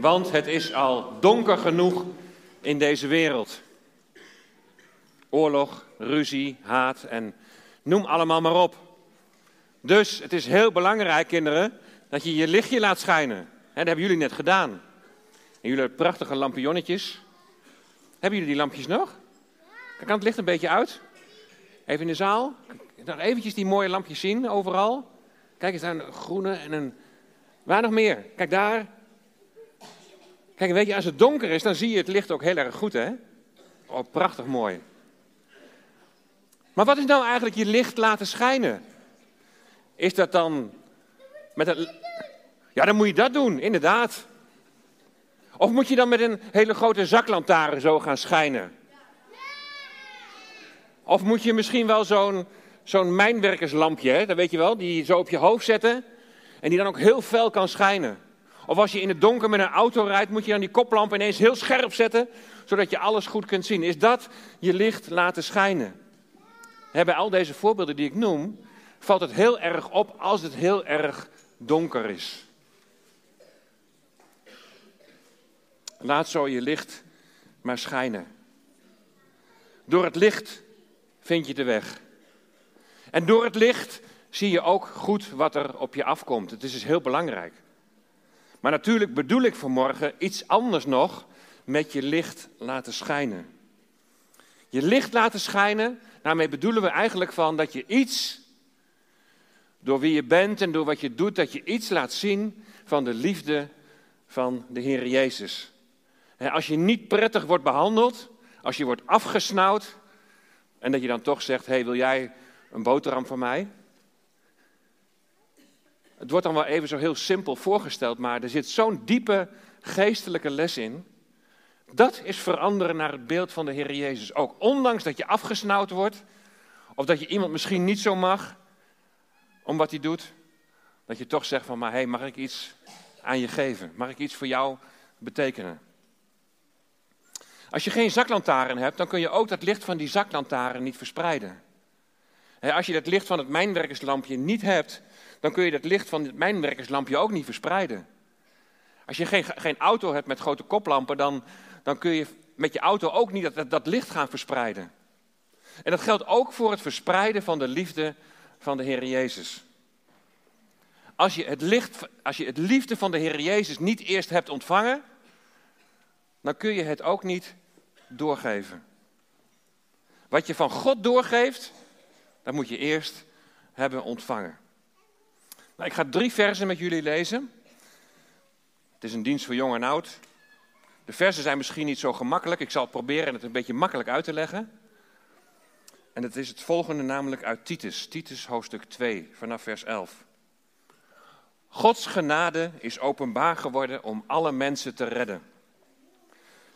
Want het is al donker genoeg in deze wereld. Oorlog, ruzie, haat en noem allemaal maar op. Dus het is heel belangrijk, kinderen, dat je je lichtje laat schijnen. dat hebben jullie net gedaan. Jullie prachtige lampionnetjes. Hebben jullie die lampjes nog? Kan het licht een beetje uit? Even in de zaal. Nog eventjes die mooie lampjes zien overal. Kijk eens, daar een groene en een... Waar nog meer? Kijk daar. Kijk, weet je, als het donker is, dan zie je het licht ook heel erg goed, hè? Oh, prachtig mooi. Maar wat is nou eigenlijk je licht laten schijnen? Is dat dan met een... Ja, dan moet je dat doen, inderdaad. Of moet je dan met een hele grote zaklantaarn zo gaan schijnen? Of moet je misschien wel zo'n zo'n mijnwerkerslampje, hè, dat weet je wel, die zo op je hoofd zetten en die dan ook heel fel kan schijnen. Of als je in het donker met een auto rijdt, moet je dan die koplamp ineens heel scherp zetten, zodat je alles goed kunt zien. Is dat je licht laten schijnen? bij al deze voorbeelden die ik noem, valt het heel erg op als het heel erg donker is. Laat zo je licht maar schijnen. Door het licht vind je de weg. En door het licht zie je ook goed wat er op je afkomt. Het is dus heel belangrijk. Maar natuurlijk bedoel ik vanmorgen iets anders nog met je licht laten schijnen. Je licht laten schijnen, daarmee bedoelen we eigenlijk van dat je iets, door wie je bent en door wat je doet, dat je iets laat zien van de liefde van de Heer Jezus. Als je niet prettig wordt behandeld, als je wordt afgesnauwd en dat je dan toch zegt, hey, wil jij een boterham van mij? Het wordt dan wel even zo heel simpel voorgesteld, maar er zit zo'n diepe geestelijke les in. Dat is veranderen naar het beeld van de Heer Jezus. Ook ondanks dat je afgesnauwd wordt, of dat je iemand misschien niet zo mag, om wat hij doet, dat je toch zegt van, maar hé, hey, mag ik iets aan je geven? Mag ik iets voor jou betekenen? Als je geen zaklantaarn hebt, dan kun je ook dat licht van die zaklantaarn niet verspreiden. Als je dat licht van het mijnwerkerslampje niet hebt, dan kun je dat licht van het mijnwerkerslampje ook niet verspreiden. Als je geen, geen auto hebt met grote koplampen, dan, dan kun je met je auto ook niet dat, dat licht gaan verspreiden. En dat geldt ook voor het verspreiden van de liefde van de Heer Jezus. Als je het, licht, als je het liefde van de Heer Jezus niet eerst hebt ontvangen, dan kun je het ook niet doorgeven. Wat je van God doorgeeft, dat moet je eerst hebben ontvangen. Nou, ik ga drie versen met jullie lezen. Het is een dienst voor jong en oud. De versen zijn misschien niet zo gemakkelijk. Ik zal proberen het een beetje makkelijk uit te leggen. En het is het volgende, namelijk uit Titus. Titus hoofdstuk 2, vanaf vers 11. Gods genade is openbaar geworden om alle mensen te redden.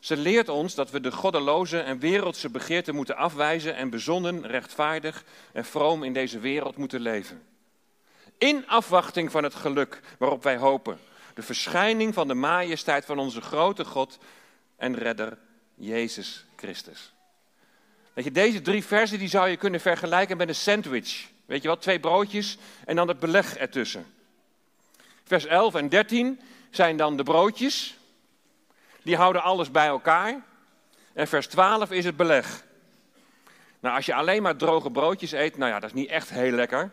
Ze leert ons dat we de goddeloze en wereldse begeerten moeten afwijzen en bezonnen, rechtvaardig en vroom in deze wereld moeten leven. In afwachting van het geluk waarop wij hopen, de verschijning van de majesteit van onze grote God en redder Jezus Christus. Weet je, deze drie versen die zou je kunnen vergelijken met een sandwich. Weet je wat, twee broodjes en dan het beleg ertussen. Vers 11 en 13 zijn dan de broodjes, die houden alles bij elkaar. En vers 12 is het beleg. Nou, als je alleen maar droge broodjes eet, nou ja, dat is niet echt heel lekker.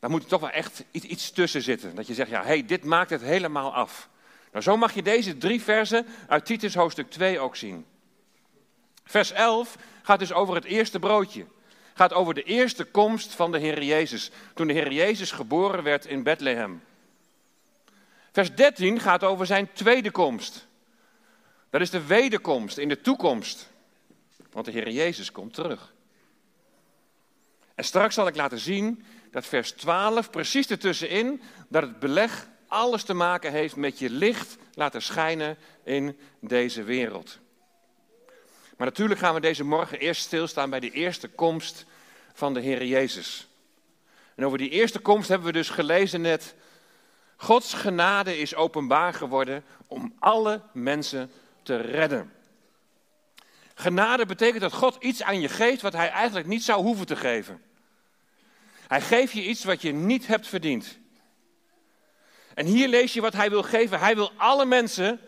Dan moet er toch wel echt iets, iets tussen zitten. Dat je zegt, ja, hey, dit maakt het helemaal af. Nou, zo mag je deze drie versen uit Titus hoofdstuk 2 ook zien. Vers 11 gaat dus over het eerste broodje. Gaat over de eerste komst van de Heer Jezus. Toen de Heer Jezus geboren werd in Bethlehem. Vers 13 gaat over zijn tweede komst. Dat is de wederkomst in de toekomst. Want de Heer Jezus komt terug. En straks zal ik laten zien dat vers 12 precies ertussenin, dat het beleg alles te maken heeft met je licht laten schijnen in deze wereld. Maar natuurlijk gaan we deze morgen eerst stilstaan bij de eerste komst van de Heer Jezus. En over die eerste komst hebben we dus gelezen net. Gods genade is openbaar geworden om alle mensen te redden. Genade betekent dat God iets aan je geeft wat hij eigenlijk niet zou hoeven te geven. Hij geeft je iets wat je niet hebt verdiend. En hier lees je wat hij wil geven. Hij wil alle mensen,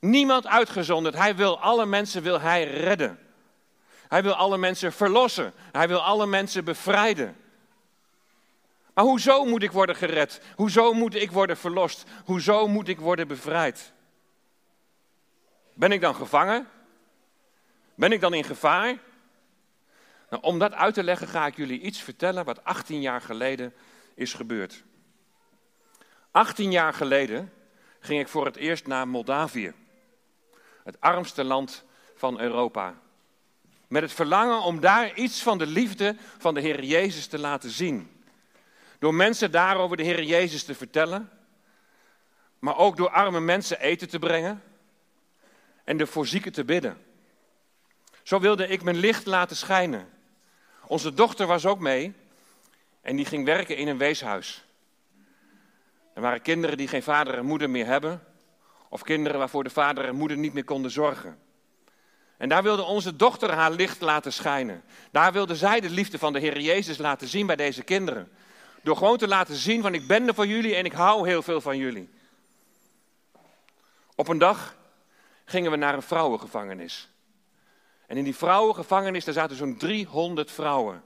niemand uitgezonderd, hij wil alle mensen wil hij redden. Hij wil alle mensen verlossen. Hij wil alle mensen bevrijden. Maar hoezo moet ik worden gered? Hoezo moet ik worden verlost? Hoezo moet ik worden bevrijd? Ben ik dan gevangen? Ben ik dan in gevaar? Nou, om dat uit te leggen ga ik jullie iets vertellen wat 18 jaar geleden is gebeurd. 18 jaar geleden ging ik voor het eerst naar Moldavië, het armste land van Europa. Met het verlangen om daar iets van de liefde van de Heer Jezus te laten zien. Door mensen daarover de Heer Jezus te vertellen, maar ook door arme mensen eten te brengen en de voor zieken te bidden. Zo wilde ik mijn licht laten schijnen. Onze dochter was ook mee en die ging werken in een weeshuis. Er waren kinderen die geen vader en moeder meer hebben, of kinderen waarvoor de vader en moeder niet meer konden zorgen. En daar wilde onze dochter haar licht laten schijnen. Daar wilde zij de liefde van de Heer Jezus laten zien bij deze kinderen. Door gewoon te laten zien van ik ben er voor jullie en ik hou heel veel van jullie. Op een dag gingen we naar een vrouwengevangenis. En in die vrouwengevangenis, daar zaten zo'n 300 vrouwen.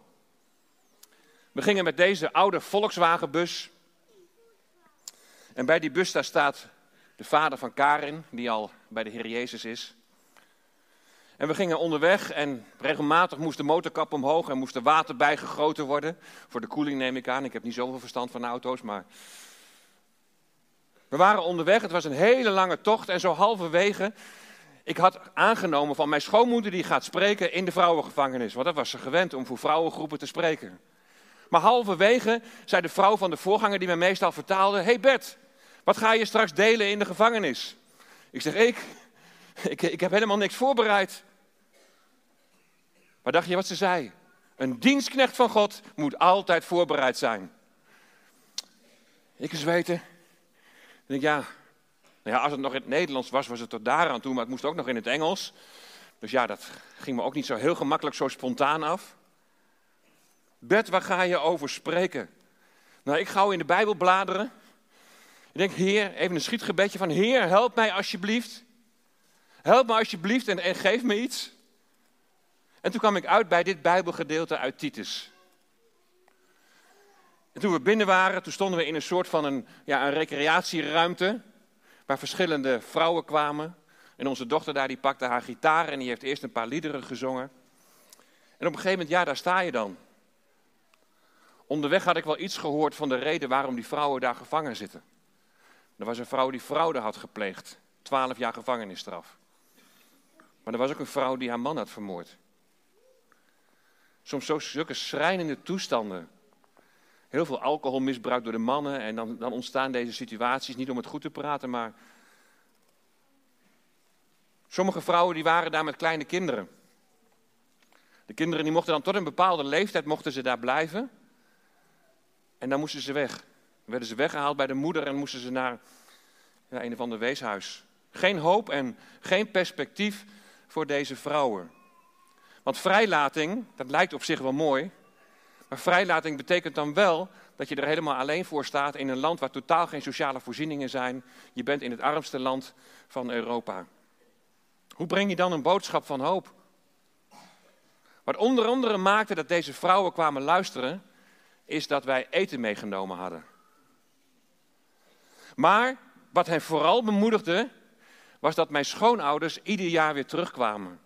We gingen met deze oude Volkswagenbus. En bij die bus daar staat de vader van Karin, die al bij de Heer Jezus is. En we gingen onderweg en regelmatig moest de motorkap omhoog en moest er water bijgegoten worden. Voor de koeling neem ik aan. Ik heb niet zoveel verstand van auto's, maar... We waren onderweg, het was een hele lange tocht en zo halverwege... Ik had aangenomen van mijn schoonmoeder die gaat spreken in de vrouwengevangenis. Want dat was ze gewend om voor vrouwengroepen te spreken. Maar halverwege zei de vrouw van de voorganger die mij meestal vertaalde... hey Bert, wat ga je straks delen in de gevangenis? Ik zeg, ik? Ik, ik heb helemaal niks voorbereid. Maar dacht je wat ze zei? Een dienstknecht van God moet altijd voorbereid zijn. Ik eens weten. Ik denk, ja, nou ja, als het nog in het Nederlands was, was het tot daaraan toe, maar het moest ook nog in het Engels. Dus ja, dat ging me ook niet zo heel gemakkelijk, zo spontaan af. Bert, waar ga je over spreken? Nou, ik ga in de Bijbel bladeren. Ik denk, Heer, even een schietgebedje van, Heer, help mij alsjeblieft. Help me alsjeblieft en, en geef me iets. En toen kwam ik uit bij dit Bijbelgedeelte uit Titus. En toen we binnen waren, toen stonden we in een soort van een, ja, een recreatieruimte, waar verschillende vrouwen kwamen. En onze dochter daar, die pakte haar gitaar en die heeft eerst een paar liederen gezongen. En op een gegeven moment, ja, daar sta je dan. Onderweg had ik wel iets gehoord van de reden waarom die vrouwen daar gevangen zitten. Er was een vrouw die fraude had gepleegd, twaalf jaar gevangenisstraf. Maar er was ook een vrouw die haar man had vermoord. Soms zulke schrijnende toestanden. Heel veel alcoholmisbruik door de mannen en dan, dan ontstaan deze situaties, niet om het goed te praten, maar... Sommige vrouwen die waren daar met kleine kinderen. De kinderen die mochten dan tot een bepaalde leeftijd mochten ze daar blijven. En dan moesten ze weg. Dan werden ze weggehaald bij de moeder en moesten ze naar een of ander weeshuis. Geen hoop en geen perspectief voor deze vrouwen. Want vrijlating, dat lijkt op zich wel mooi. Maar vrijlating betekent dan wel dat je er helemaal alleen voor staat in een land waar totaal geen sociale voorzieningen zijn. Je bent in het armste land van Europa. Hoe breng je dan een boodschap van hoop? Wat onder andere maakte dat deze vrouwen kwamen luisteren, is dat wij eten meegenomen hadden. Maar wat hen vooral bemoedigde, was dat mijn schoonouders ieder jaar weer terugkwamen.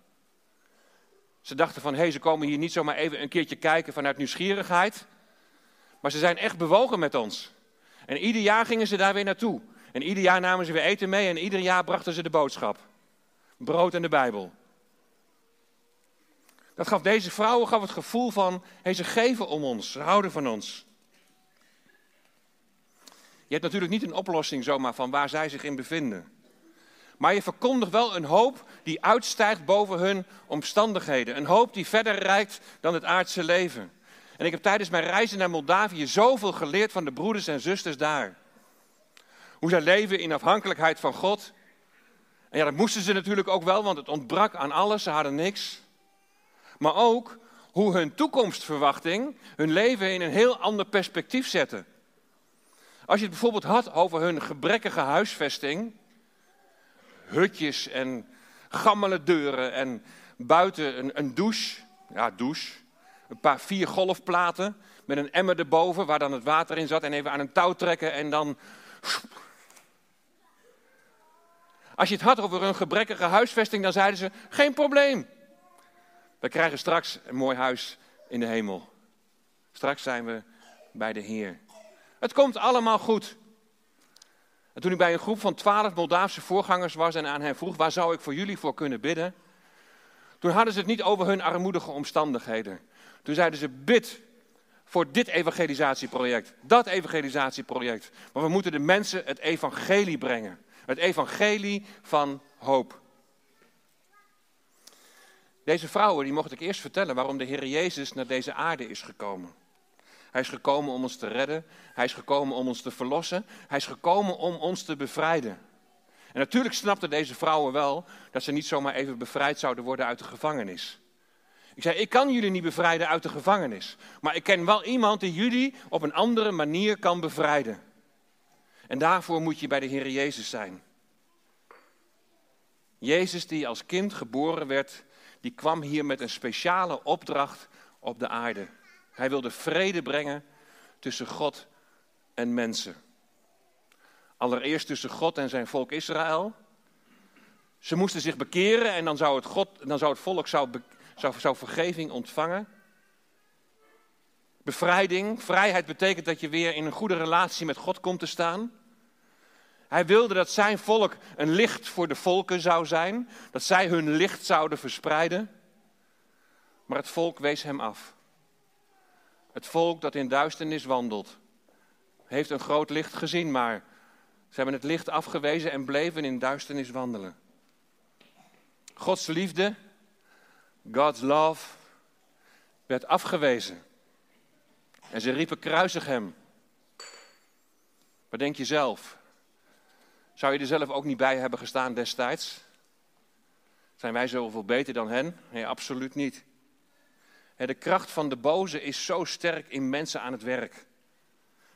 Ze dachten van, hé, hey, ze komen hier niet zomaar even een keertje kijken vanuit nieuwsgierigheid. Maar ze zijn echt bewogen met ons. En ieder jaar gingen ze daar weer naartoe. En ieder jaar namen ze weer eten mee en ieder jaar brachten ze de boodschap. Brood en de Bijbel. Dat gaf deze vrouwen gaf het gevoel van, hey, ze geven om ons, ze houden van ons. Je hebt natuurlijk niet een oplossing zomaar van waar zij zich in bevinden. Maar je verkondigt wel een hoop die uitstijgt boven hun omstandigheden. Een hoop die verder reikt dan het aardse leven. En ik heb tijdens mijn reizen naar Moldavië zoveel geleerd van de broeders en zusters daar. Hoe zij leven in afhankelijkheid van God. En ja, dat moesten ze natuurlijk ook wel, want het ontbrak aan alles, ze hadden niks. Maar ook hoe hun toekomstverwachting hun leven in een heel ander perspectief zette. Als je het bijvoorbeeld had over hun gebrekkige huisvesting, hutjes en gammele deuren en buiten een, een douche, ja douche, een paar vier golfplaten met een emmer erboven waar dan het water in zat en even aan een touw trekken en dan... Als je het had over een gebrekkige huisvesting, dan zeiden ze, geen probleem. We krijgen straks een mooi huis in de hemel. Straks zijn we bij de Heer. Het komt allemaal goed. En toen ik bij een groep van twaalf Moldaafse voorgangers was en aan hen vroeg, waar zou ik voor jullie voor kunnen bidden? Toen hadden ze het niet over hun armoedige omstandigheden. Toen zeiden ze, bid voor dit evangelisatieproject, dat evangelisatieproject. Maar we moeten de mensen het evangelie brengen. Het evangelie van hoop. Deze vrouwen, die mocht ik eerst vertellen waarom de Heer Jezus naar deze aarde is gekomen. Hij is gekomen om ons te redden. Hij is gekomen om ons te verlossen. Hij is gekomen om ons te bevrijden. En natuurlijk snapten deze vrouwen wel dat ze niet zomaar even bevrijd zouden worden uit de gevangenis. Ik zei, ik kan jullie niet bevrijden uit de gevangenis. Maar ik ken wel iemand die jullie op een andere manier kan bevrijden. En daarvoor moet je bij de Heer Jezus zijn. Jezus die als kind geboren werd, die kwam hier met een speciale opdracht op de aarde. Hij wilde vrede brengen tussen God en mensen. Allereerst tussen God en zijn volk Israël. Ze moesten zich bekeren en dan zou het, God, dan zou het volk zou, zou, zou vergeving ontvangen. Bevrijding, vrijheid betekent dat je weer in een goede relatie met God komt te staan. Hij wilde dat zijn volk een licht voor de volken zou zijn, dat zij hun licht zouden verspreiden. Maar het volk wees hem af. Het volk dat in duisternis wandelt, heeft een groot licht gezien, maar ze hebben het licht afgewezen en bleven in duisternis wandelen. Gods liefde, God's love, werd afgewezen. En ze riepen kruisig hem. Wat denk je zelf? Zou je er zelf ook niet bij hebben gestaan destijds? Zijn wij zoveel beter dan hen? Nee, absoluut niet. De kracht van de boze is zo sterk in mensen aan het werk.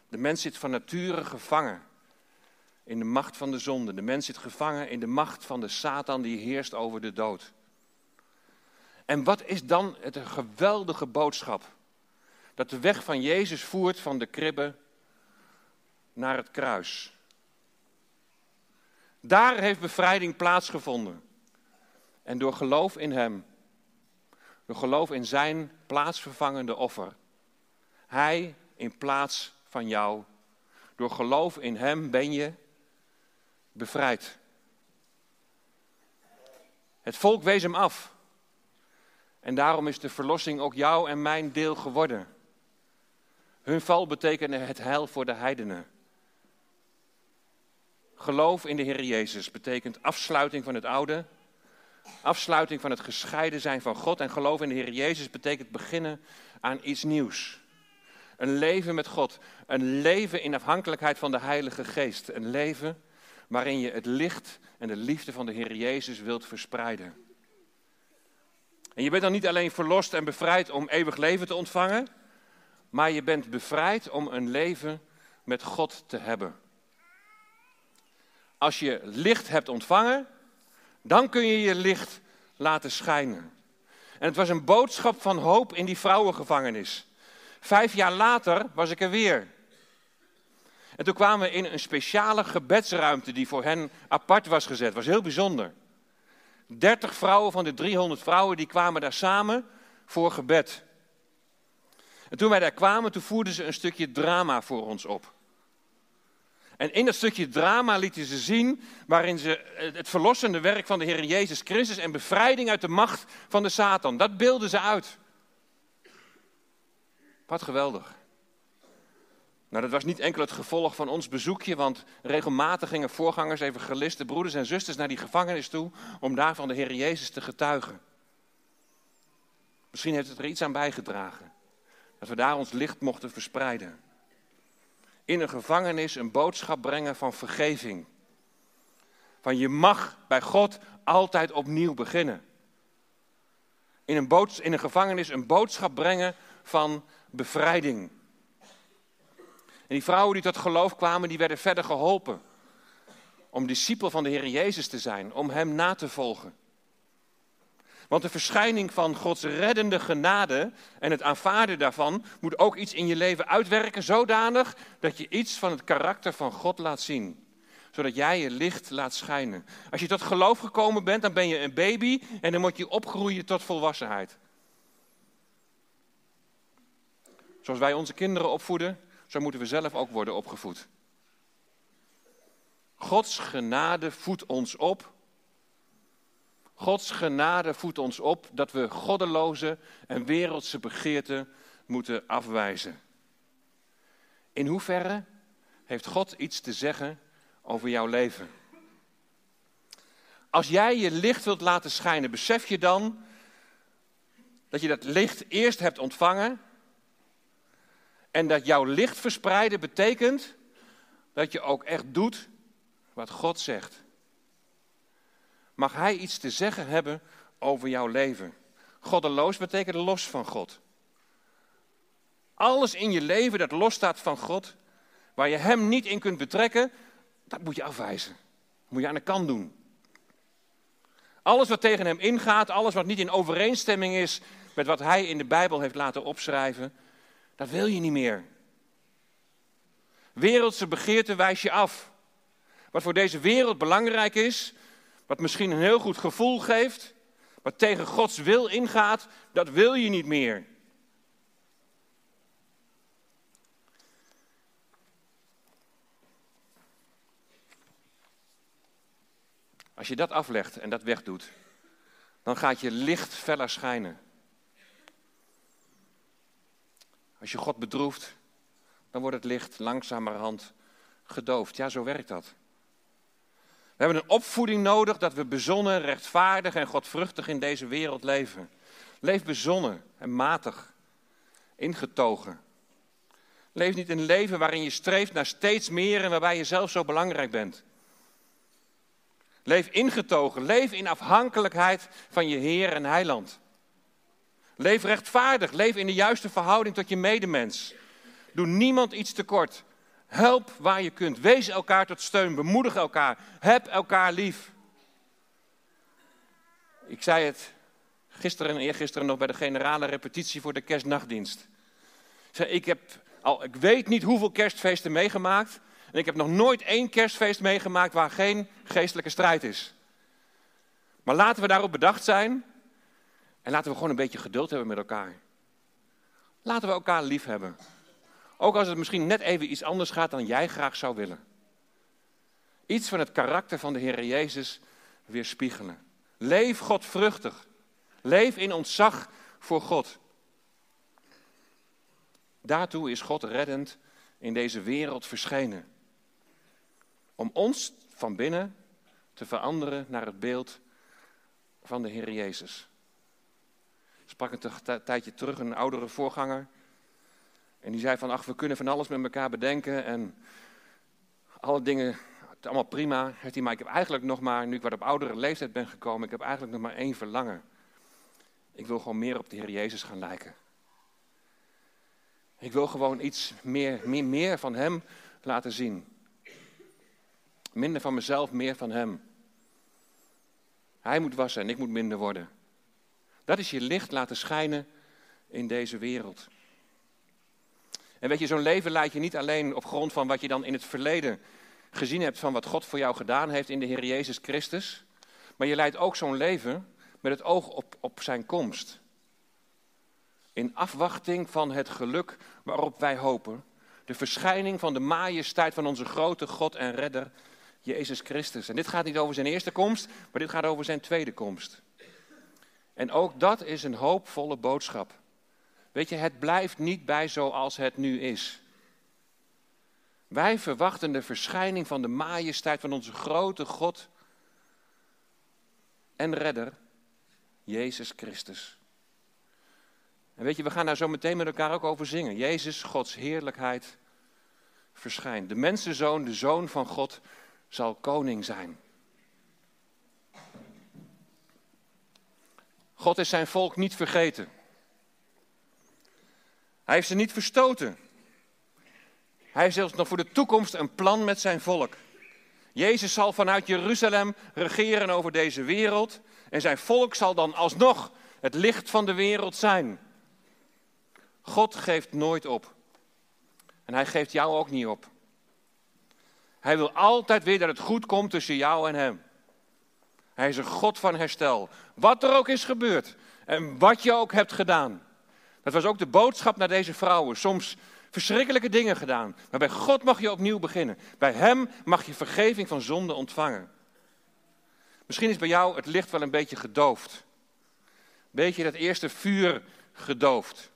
De mens zit van nature gevangen in de macht van de zonde. De mens zit gevangen in de macht van de Satan die heerst over de dood. En wat is dan het geweldige boodschap? Dat de weg van Jezus voert van de kribbe naar het kruis. Daar heeft bevrijding plaatsgevonden. En door geloof in Hem, door geloof in Zijn plaatsvervangende offer, Hij in plaats van jou, door geloof in Hem ben je bevrijd. Het volk wees Hem af. En daarom is de verlossing ook jou en mijn deel geworden. Hun val betekende het heil voor de heidenen. Geloof in de Heer Jezus betekent afsluiting van het oude, afsluiting van het gescheiden zijn van God. En geloof in de Heer Jezus betekent beginnen aan iets nieuws. Een leven met God, een leven in afhankelijkheid van de Heilige Geest. Een leven waarin je het licht en de liefde van de Heer Jezus wilt verspreiden. En je bent dan niet alleen verlost en bevrijd om eeuwig leven te ontvangen, maar je bent bevrijd om een leven met God te hebben. Als je licht hebt ontvangen, dan kun je je licht laten schijnen. En het was een boodschap van hoop in die vrouwengevangenis. Vijf jaar later was ik er weer. En toen kwamen we in een speciale gebedsruimte die voor hen apart was gezet. was heel bijzonder. 30 vrouwen van de 300 vrouwen die kwamen daar samen voor gebed. En toen wij daar kwamen, toen voerden ze een stukje drama voor ons op. En in dat stukje drama lieten ze zien waarin ze het verlossende werk van de Heer Jezus Christus en bevrijding uit de macht van de Satan, dat beelden ze uit. Wat geweldig. Nou, dat was niet enkel het gevolg van ons bezoekje, want regelmatig gingen voorgangers, evangelisten, broeders en zusters naar die gevangenis toe om daar van de Heer Jezus te getuigen. Misschien heeft het er iets aan bijgedragen dat we daar ons licht mochten verspreiden in een gevangenis een boodschap brengen van vergeving. Van je mag bij God altijd opnieuw beginnen. In een, in een gevangenis een boodschap brengen van bevrijding. En die vrouwen die tot geloof kwamen, die werden verder geholpen. Om discipel van de Heer Jezus te zijn, om Hem na te volgen. Want de verschijning van Gods reddende genade en het aanvaarden daarvan moet ook iets in je leven uitwerken, zodanig dat je iets van het karakter van God laat zien. Zodat jij je licht laat schijnen. Als je tot geloof gekomen bent, dan ben je een baby en dan moet je opgroeien tot volwassenheid. Zoals wij onze kinderen opvoeden, zo moeten we zelf ook worden opgevoed. Gods genade voedt ons op Gods genade voedt ons op dat we goddeloze en wereldse begeerten moeten afwijzen. In hoeverre heeft God iets te zeggen over jouw leven? Als jij je licht wilt laten schijnen, besef je dan dat je dat licht eerst hebt ontvangen en dat jouw licht verspreiden betekent dat je ook echt doet wat God zegt mag Hij iets te zeggen hebben over jouw leven. Goddeloos betekent los van God. Alles in je leven dat losstaat van God, waar je Hem niet in kunt betrekken, dat moet je afwijzen. Dat moet je aan de kant doen. Alles wat tegen Hem ingaat, alles wat niet in overeenstemming is met wat Hij in de Bijbel heeft laten opschrijven, dat wil je niet meer. Wereldse begeerte wijs je af. Wat voor deze wereld belangrijk is, wat misschien een heel goed gevoel geeft, wat tegen Gods wil ingaat, dat wil je niet meer. Als je dat aflegt en dat wegdoet, dan gaat je licht feller schijnen. Als je God bedroeft, dan wordt het licht langzamerhand gedoofd. Ja, zo werkt dat. We hebben een opvoeding nodig dat we bezonnen, rechtvaardig en godvruchtig in deze wereld leven. Leef bezonnen en matig, ingetogen. Leef niet een leven waarin je streeft naar steeds meer en waarbij je zelf zo belangrijk bent. Leef ingetogen, leef in afhankelijkheid van je Heer en Heiland. Leef rechtvaardig, leef in de juiste verhouding tot je medemens. Doe niemand iets tekort. Help waar je kunt. Wees elkaar tot steun. Bemoedig elkaar. Heb elkaar lief. Ik zei het gisteren en eergisteren nog bij de generale repetitie voor de kerstnachtdienst. Ik, heb al, ik weet niet hoeveel kerstfeesten meegemaakt. En ik heb nog nooit één kerstfeest meegemaakt waar geen geestelijke strijd is. Maar laten we daarop bedacht zijn. En laten we gewoon een beetje geduld hebben met elkaar. Laten we elkaar lief hebben. Ook als het misschien net even iets anders gaat dan jij graag zou willen. Iets van het karakter van de Heer Jezus weerspiegelen. Leef godvruchtig. Leef in ontzag voor God. Daartoe is God reddend in deze wereld verschenen. Om ons van binnen te veranderen naar het beeld van de Heer Jezus. Ik sprak een tijdje terug een oudere voorganger. En die zei van, ach, we kunnen van alles met elkaar bedenken en alle dingen, het allemaal prima. Heeft maar ik heb eigenlijk nog maar, nu ik wat op oudere leeftijd ben gekomen, ik heb eigenlijk nog maar één verlangen. Ik wil gewoon meer op de Heer Jezus gaan lijken. Ik wil gewoon iets meer, meer, meer van Hem laten zien. Minder van mezelf, meer van Hem. Hij moet wassen en ik moet minder worden. Dat is je licht laten schijnen in deze wereld. En weet je, zo'n leven leidt je niet alleen op grond van wat je dan in het verleden gezien hebt van wat God voor jou gedaan heeft in de Heer Jezus Christus. Maar je leidt ook zo'n leven met het oog op, op zijn komst. In afwachting van het geluk waarop wij hopen. De verschijning van de majesteit van onze grote God en redder, Jezus Christus. En dit gaat niet over zijn eerste komst, maar dit gaat over zijn tweede komst. En ook dat is een hoopvolle boodschap. Weet je, het blijft niet bij zoals het nu is. Wij verwachten de verschijning van de majesteit van onze grote God en redder, Jezus Christus. En weet je, we gaan daar zo meteen met elkaar ook over zingen. Jezus, Gods heerlijkheid, verschijnt. De mensenzoon, de zoon van God, zal koning zijn. God is zijn volk niet vergeten. Hij heeft ze niet verstoten. Hij heeft zelfs nog voor de toekomst een plan met zijn volk. Jezus zal vanuit Jeruzalem regeren over deze wereld. En zijn volk zal dan alsnog het licht van de wereld zijn. God geeft nooit op. En hij geeft jou ook niet op. Hij wil altijd weer dat het goed komt tussen jou en hem. Hij is een God van herstel. Wat er ook is gebeurd en wat je ook hebt gedaan. Dat was ook de boodschap naar deze vrouwen. Soms verschrikkelijke dingen gedaan. Maar bij God mag je opnieuw beginnen. Bij Hem mag je vergeving van zonde ontvangen. Misschien is bij jou het licht wel een beetje gedoofd. Beetje dat eerste vuur gedoofd.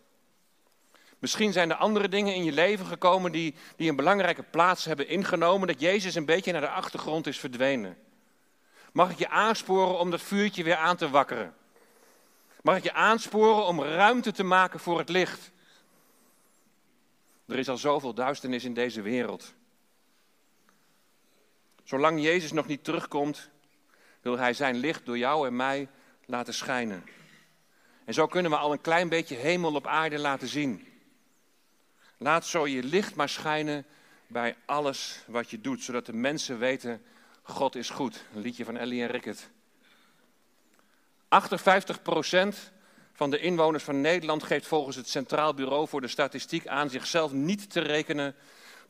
Misschien zijn er andere dingen in je leven gekomen die, die een belangrijke plaats hebben ingenomen, dat Jezus een beetje naar de achtergrond is verdwenen. Mag ik je aansporen om dat vuurtje weer aan te wakkeren? Mag ik je aansporen om ruimte te maken voor het licht? Er is al zoveel duisternis in deze wereld. Zolang Jezus nog niet terugkomt, wil Hij zijn licht door jou en mij laten schijnen. En zo kunnen we al een klein beetje hemel op aarde laten zien. Laat zo je licht maar schijnen bij alles wat je doet, zodat de mensen weten, God is goed. Een liedje van Ellie en Rickert. 58% van de inwoners van Nederland geeft volgens het Centraal Bureau voor de Statistiek aan zichzelf niet te rekenen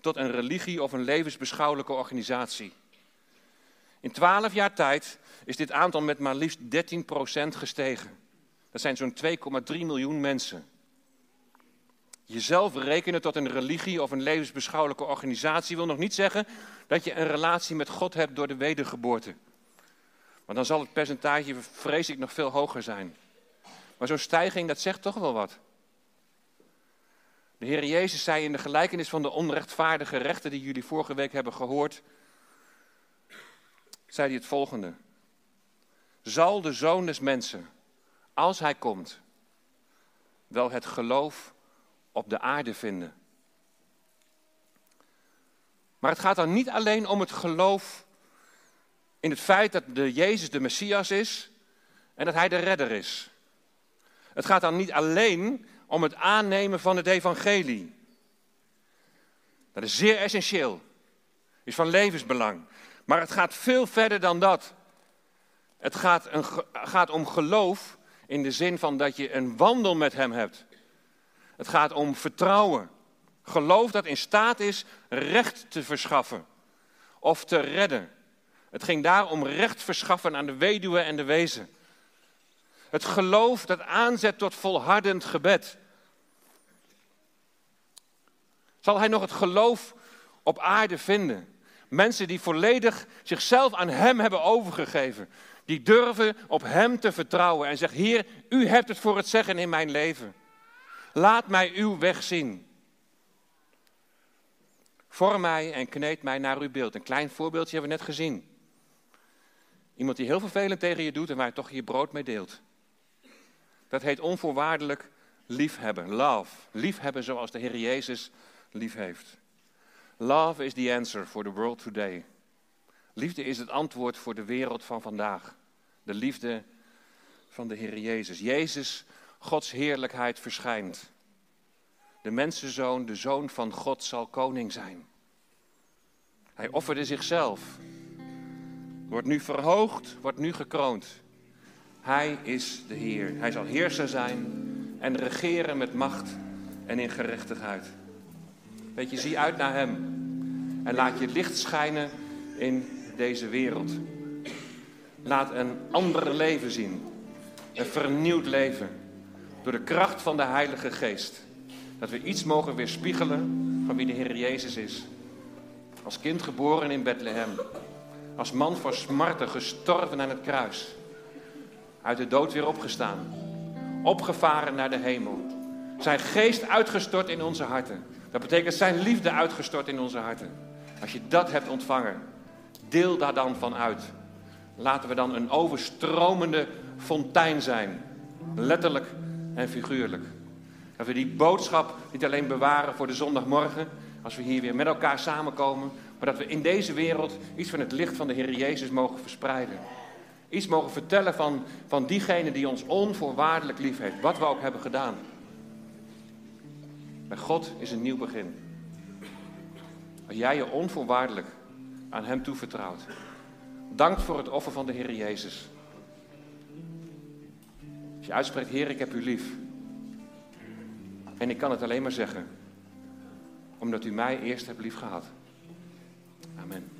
tot een religie of een levensbeschouwelijke organisatie. In 12 jaar tijd is dit aantal met maar liefst 13% gestegen. Dat zijn zo'n 2,3 miljoen mensen. Jezelf rekenen tot een religie of een levensbeschouwelijke organisatie wil nog niet zeggen dat je een relatie met God hebt door de wedergeboorte. Want dan zal het percentage, vrees ik, nog veel hoger zijn. Maar zo'n stijging, dat zegt toch wel wat. De Heer Jezus zei in de gelijkenis van de onrechtvaardige rechter die jullie vorige week hebben gehoord, zei hij het volgende. Zal de zoon des mensen, als hij komt, wel het geloof op de aarde vinden? Maar het gaat dan niet alleen om het geloof in het feit dat de Jezus de Messias is en dat hij de redder is. Het gaat dan niet alleen om het aannemen van het evangelie. Dat is zeer essentieel, is van levensbelang. Maar het gaat veel verder dan dat. Het gaat, een, gaat om geloof in de zin van dat je een wandel met Hem hebt. Het gaat om vertrouwen. Geloof dat in staat is recht te verschaffen of te redden. Het ging daar om recht verschaffen aan de weduwe en de wezen. Het geloof dat aanzet tot volhardend gebed. Zal hij nog het geloof op aarde vinden? Mensen die volledig zichzelf aan Hem hebben overgegeven. Die durven op Hem te vertrouwen en zeggen, Heer, U hebt het voor het zeggen in mijn leven. Laat mij Uw weg zien. Vorm mij en kneed mij naar uw beeld. Een klein voorbeeldje hebben we net gezien. Iemand die heel vervelend tegen je doet en waar je toch je brood mee deelt. Dat heet onvoorwaardelijk liefhebben, love. Liefhebben zoals de Heer Jezus lief heeft. Love is the answer for the world today. Liefde is het antwoord voor de wereld van vandaag. De liefde van de Heer Jezus. Jezus, Gods heerlijkheid verschijnt. De mensenzoon, de zoon van God, zal koning zijn. Hij offerde zichzelf. Wordt nu verhoogd, wordt nu gekroond. Hij is de Heer. Hij zal heerser zijn en regeren met macht en in gerechtigheid. Weet je, zie uit naar Hem en laat je licht schijnen in deze wereld. Laat een ander leven zien, een vernieuwd leven, door de kracht van de Heilige Geest. Dat we iets mogen weerspiegelen van wie de Heer Jezus is. Als kind geboren in Bethlehem. Als man voor smarten gestorven aan het kruis. Uit de dood weer opgestaan. Opgevaren naar de hemel. Zijn geest uitgestort in onze harten. Dat betekent zijn liefde uitgestort in onze harten. Als je dat hebt ontvangen, deel daar dan van uit. Laten we dan een overstromende fontein zijn. Letterlijk en figuurlijk. Dat we die boodschap niet alleen bewaren voor de zondagmorgen, als we hier weer met elkaar samenkomen, maar dat we in deze wereld iets van het licht van de Heer Jezus mogen verspreiden. Iets mogen vertellen van, van diegene die ons onvoorwaardelijk lief heeft, wat we ook hebben gedaan. Bij God is een nieuw begin. Als jij je onvoorwaardelijk aan Hem toevertrouwt, dankt voor het offer van de Heer Jezus. Als je uitspreekt, Heer, ik heb u lief. En ik kan het alleen maar zeggen, omdat u mij eerst hebt lief gehad. Amen.